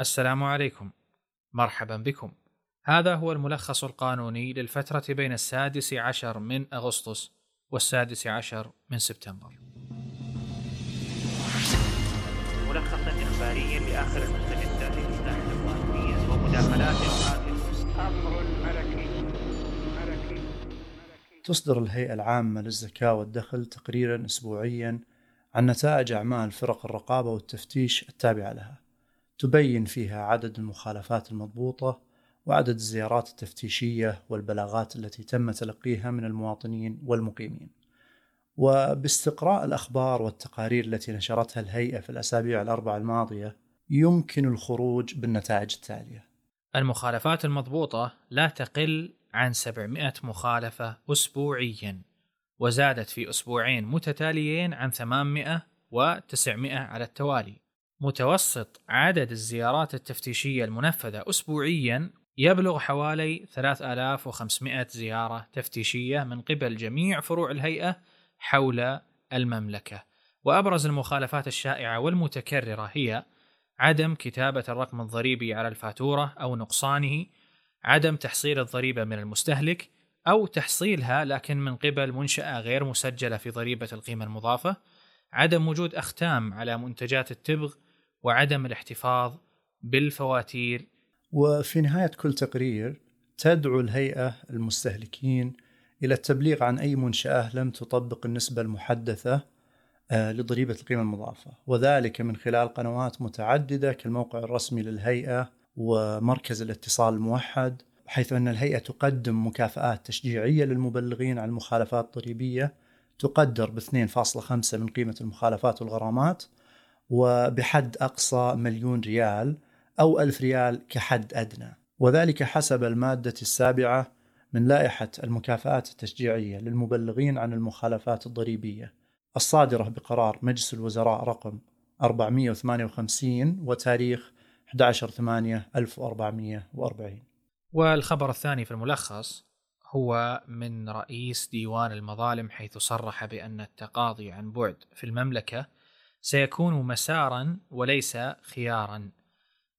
السلام عليكم. مرحبا بكم. هذا هو الملخص القانوني للفترة بين السادس عشر من أغسطس والسادس عشر من سبتمبر. ملخصا إخباريا لآخر المستجدات القانونية ومداخلات أمر ملكي ملكي تصدر الهيئة العامة للزكاة والدخل تقريرا أسبوعيا عن نتائج أعمال فرق الرقابة والتفتيش التابعة لها. تبين فيها عدد المخالفات المضبوطة وعدد الزيارات التفتيشية والبلاغات التي تم تلقيها من المواطنين والمقيمين. وباستقراء الأخبار والتقارير التي نشرتها الهيئة في الأسابيع الأربع الماضية يمكن الخروج بالنتائج التالية. المخالفات المضبوطة لا تقل عن 700 مخالفة أسبوعيا وزادت في أسبوعين متتاليين عن 800 و900 على التوالي. متوسط عدد الزيارات التفتيشية المنفذة أسبوعيا يبلغ حوالي 3500 زيارة تفتيشية من قبل جميع فروع الهيئة حول المملكة. وأبرز المخالفات الشائعة والمتكررة هي عدم كتابة الرقم الضريبي على الفاتورة أو نقصانه عدم تحصيل الضريبة من المستهلك أو تحصيلها لكن من قبل منشأة غير مسجلة في ضريبة القيمة المضافة عدم وجود أختام على منتجات التبغ وعدم الاحتفاظ بالفواتير. وفي نهاية كل تقرير تدعو الهيئة المستهلكين إلى التبليغ عن أي منشأة لم تطبق النسبة المحدثة آه، لضريبة القيمة المضافة. وذلك من خلال قنوات متعددة كالموقع الرسمي للهيئة ومركز الاتصال الموحد حيث أن الهيئة تقدم مكافآت تشجيعية للمبلغين عن المخالفات الضريبية تقدر ب 2.5 من قيمة المخالفات والغرامات وبحد أقصى مليون ريال أو ألف ريال كحد أدنى. وذلك حسب المادة السابعة من لائحة المكافآت التشجيعية للمبلغين عن المخالفات الضريبية الصادرة بقرار مجلس الوزراء رقم 458 وتاريخ 11 8 1440 والخبر الثاني في الملخص هو من رئيس ديوان المظالم حيث صرح بأن التقاضي عن بعد في المملكة سيكون مسارا وليس خيارا.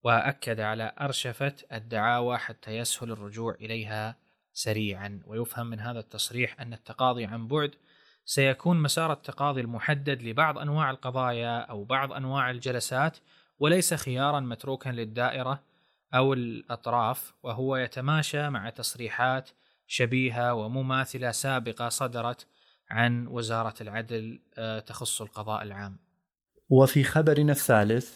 وأكد على أرشفة الدعاوى حتى يسهل الرجوع إليها سريعا. ويفهم من هذا التصريح أن التقاضي عن بعد سيكون مسار التقاضي المحدد لبعض أنواع القضايا أو بعض أنواع الجلسات وليس خيارا متروكا للدائرة أو الأطراف. وهو يتماشى مع تصريحات شبيهة ومماثلة سابقة صدرت عن وزارة العدل آه، تخص القضاء العام. وفي خبرنا الثالث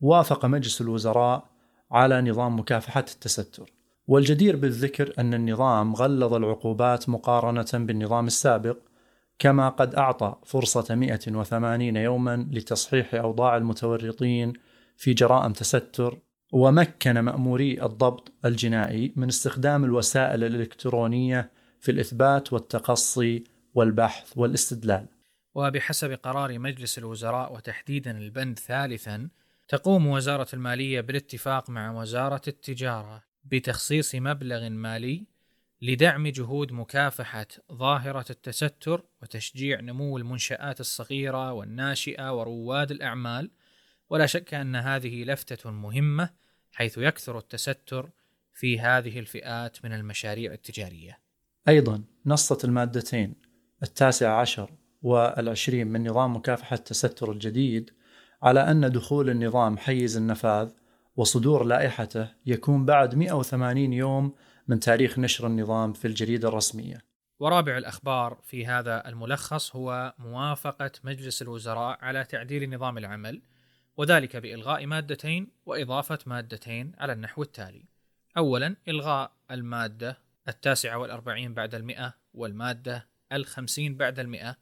وافق مجلس الوزراء على نظام مكافحة التستر. والجدير بالذكر أن النظام غلظ العقوبات مقارنة بالنظام السابق كما قد أعطى فرصة 180 يوما لتصحيح أوضاع المتورطين في جرائم تستر ومكن مأموري الضبط الجنائي من استخدام الوسائل الإلكترونية في الإثبات والتقصي والبحث والاستدلال. وبحسب قرار مجلس الوزراء وتحديدا البند ثالثا تقوم وزارة المالية بالاتفاق مع وزارة التجارة بتخصيص مبلغ مالي لدعم جهود مكافحة ظاهرة التستر وتشجيع نمو المنشآت الصغيرة والناشئة ورواد الأعمال. ولا شك أن هذه لفتة مهمة حيث يكثر التستر في هذه الفئات من المشاريع التجارية. أيضا نصت المادتين التاسع عشر والعشرين من نظام مكافحة التستر الجديد على أن دخول النظام حيز النفاذ وصدور لائحته يكون بعد 180 يوم من تاريخ نشر النظام في الجريدة الرسمية. ورابع الأخبار في هذا الملخص هو موافقة مجلس الوزراء على تعديل نظام العمل وذلك بإلغاء مادتين وإضافة مادتين على النحو التالي. أولا إلغاء المادة التاسعة والأربعين بعد المئة والمادة الخمسين بعد المئة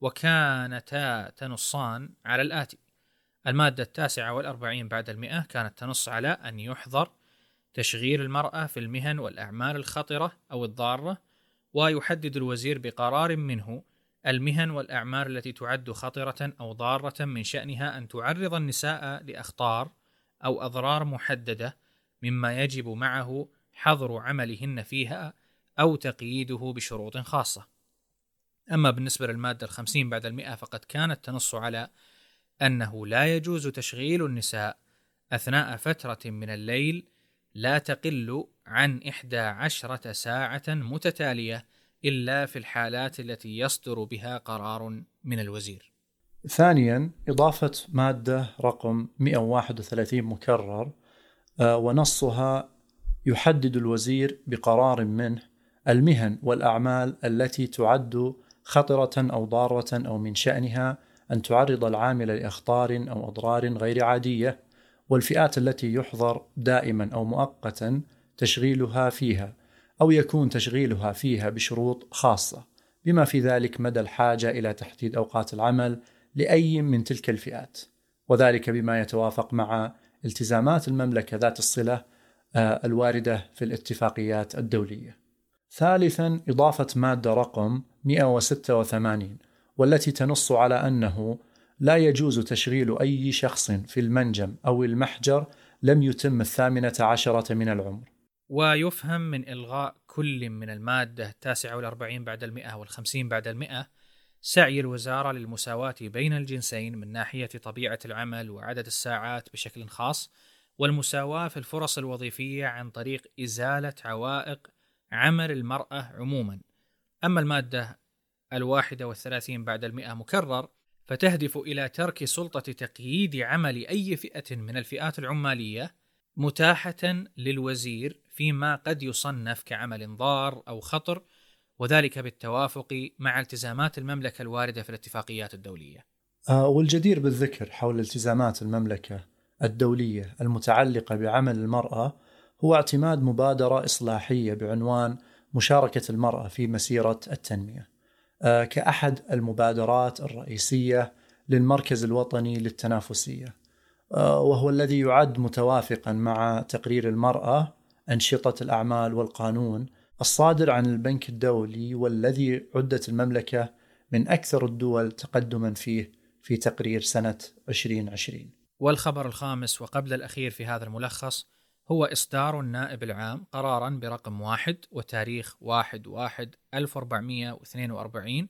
وكانتا تنصان على الآتي. المادة التاسعة والأربعين بعد المئة كانت تنص على أن يحظر تشغيل المرأة في المهن والأعمال الخطرة أو الضارة ويحدد الوزير بقرار منه المهن والأعمال التي تعد خطرة أو ضارة من شأنها أن تعرض النساء لأخطار أو أضرار محددة مما يجب معه حظر عملهن فيها أو تقييده بشروط خاصة. أما بالنسبة للمادة الخمسين بعد المئة فقد كانت تنص على أنه لا يجوز تشغيل النساء أثناء فترة من الليل لا تقل عن إحدى عشرة ساعة متتالية إلا في الحالات التي يصدر بها قرار من الوزير. ثانيا إضافة مادة رقم 131 مكرر آه، ونصها يحدد الوزير بقرار منه المهن والأعمال التي تعد خطرة أو ضارة أو من شأنها أن تعرض العامل لأخطار أو أضرار غير عادية والفئات التي يحظر دائما أو مؤقتا تشغيلها فيها أو يكون تشغيلها فيها بشروط خاصة بما في ذلك مدى الحاجة إلى تحديد أوقات العمل لأي من تلك الفئات وذلك بما يتوافق مع التزامات المملكة ذات الصلة آه، الواردة في الاتفاقيات الدولية. ثالثا إضافة مادة رقم 186 والتي تنص على أنه لا يجوز تشغيل أي شخص في المنجم أو المحجر لم يتم الثامنة عشرة من العمر. ويفهم من إلغاء كل من المادة التاسعة والأربعين بعد المئة والخمسين بعد المئة سعي الوزارة للمساواة بين الجنسين من ناحية طبيعة العمل وعدد الساعات بشكل خاص والمساواة في الفرص الوظيفية عن طريق إزالة عوائق عمل المرأة عموما. أما المادة الواحدة والثلاثين بعد المئة مكرر فتهدف إلى ترك سلطة تقييد عمل أي فئة من الفئات العمالية متاحة للوزير فيما قد يصنف كعمل ضار أو خطر وذلك بالتوافق مع التزامات المملكة الواردة في الاتفاقيات الدولية. آه والجدير بالذكر حول التزامات المملكة الدولية المتعلقة بعمل المرأة هو اعتماد مبادرة إصلاحية بعنوان مشاركة المرأة في مسيرة التنمية. آه كأحد المبادرات الرئيسية للمركز الوطني للتنافسية. آه وهو الذي يعد متوافقا مع تقرير المرأة أنشطة الأعمال والقانون الصادر عن البنك الدولي والذي عدت المملكة من أكثر الدول تقدما فيه في تقرير سنة 2020 والخبر الخامس وقبل الأخير في هذا الملخص هو إصدار النائب العام قرارا برقم واحد وتاريخ واحد واحد 1442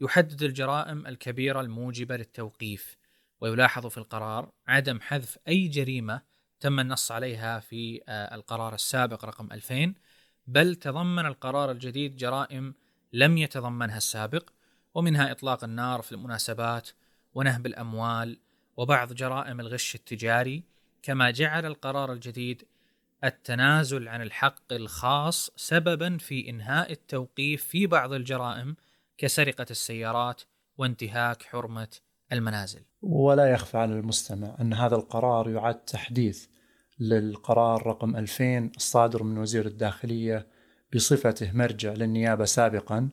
يحدد الجرائم الكبيرة الموجبة للتوقيف ويلاحظ في القرار عدم حذف أي جريمة تم النص عليها في آه، القرار السابق رقم 2000 بل تضمن القرار الجديد جرائم لم يتضمنها السابق ومنها إطلاق النار في المناسبات ونهب الأموال وبعض جرائم الغش التجاري كما جعل القرار الجديد التنازل عن الحق الخاص سببا في إنهاء التوقيف في بعض الجرائم كسرقة السيارات وانتهاك حرمة المنازل. ولا يخفى على المستمع أن هذا القرار يعد تحديث للقرار رقم 2000 الصادر من وزير الداخلية بصفته مرجع للنيابة سابقا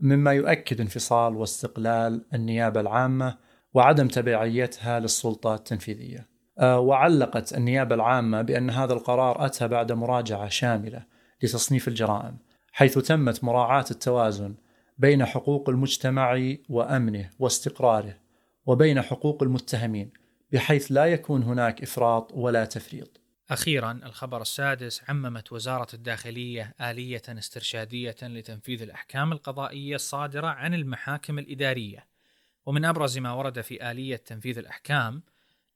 مما يؤكد انفصال واستقلال النيابة العامة وعدم تبعيتها للسلطة التنفيذية. آه، وعلقت النيابة العامة بأن هذا القرار أتى بعد مراجعة شاملة لتصنيف الجرائم حيث تمت مراعاة التوازن بين حقوق المجتمع وأمنه واستقراره وبين حقوق المتهمين بحيث لا يكون هناك إفراط ولا تفريط. أخيرا الخبر السادس عممت وزارة الداخلية آلية استرشادية لتنفيذ الأحكام القضائية الصادرة عن المحاكم الإدارية ومن أبرز ما ورد في آلية تنفيذ الأحكام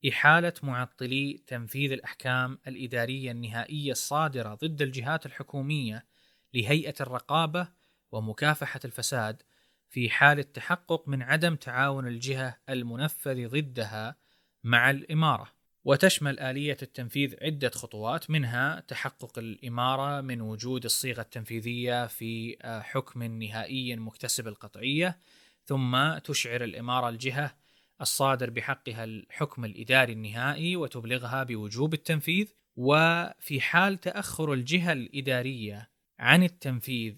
إحالة معطلي تنفيذ الأحكام الإدارية النهائية الصادرة ضد الجهات الحكومية لهيئة الرقابة ومكافحة الفساد في حال التحقق من عدم تعاون الجهة المنفذ ضدها مع الإمارة. وتشمل آلية التنفيذ عدة خطوات منها تحقق الإمارة من وجود الصيغة التنفيذية في آه، حكم نهائي مكتسب القطعية ثم تشعر الإمارة الجهة الصادر بحقها الحكم الإداري النهائي وتبلغها بوجوب التنفيذ وفي حال تأخر الجهة الإدارية عن التنفيذ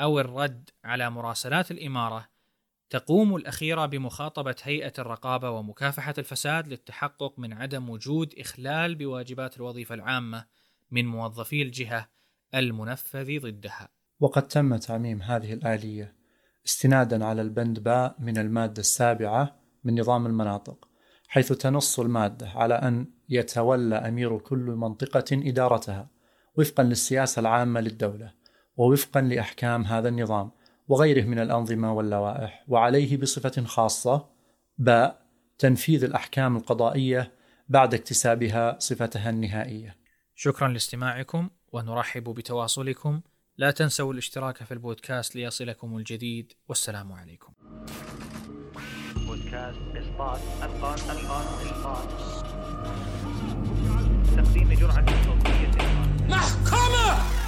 أو الرد على مراسلات الإمارة تقوم الأخيرة بمخاطبة هيئة الرقابة ومكافحة الفساد للتحقق من عدم وجود إخلال بواجبات الوظيفة العامة من موظفي الجهة المنفذ ضدها. وقد تم تعميم هذه الآلية استنادا على البند باء من المادة السابعة من نظام المناطق، حيث تنص المادة على أن يتولى أمير كل منطقة إدارتها وفقا للسياسة العامة للدولة ووفقا لأحكام هذا النظام. وغيره من الأنظمة واللوائح وعليه بصفة خاصة باء تنفيذ الأحكام القضائية بعد اكتسابها صفتها النهائية شكرا لاستماعكم ونرحب بتواصلكم لا تنسوا الاشتراك في البودكاست ليصلكم الجديد والسلام عليكم إنجاز إسقاط إسقاط إسقاط إسقاط تقديم جرعة صوتية محكمة!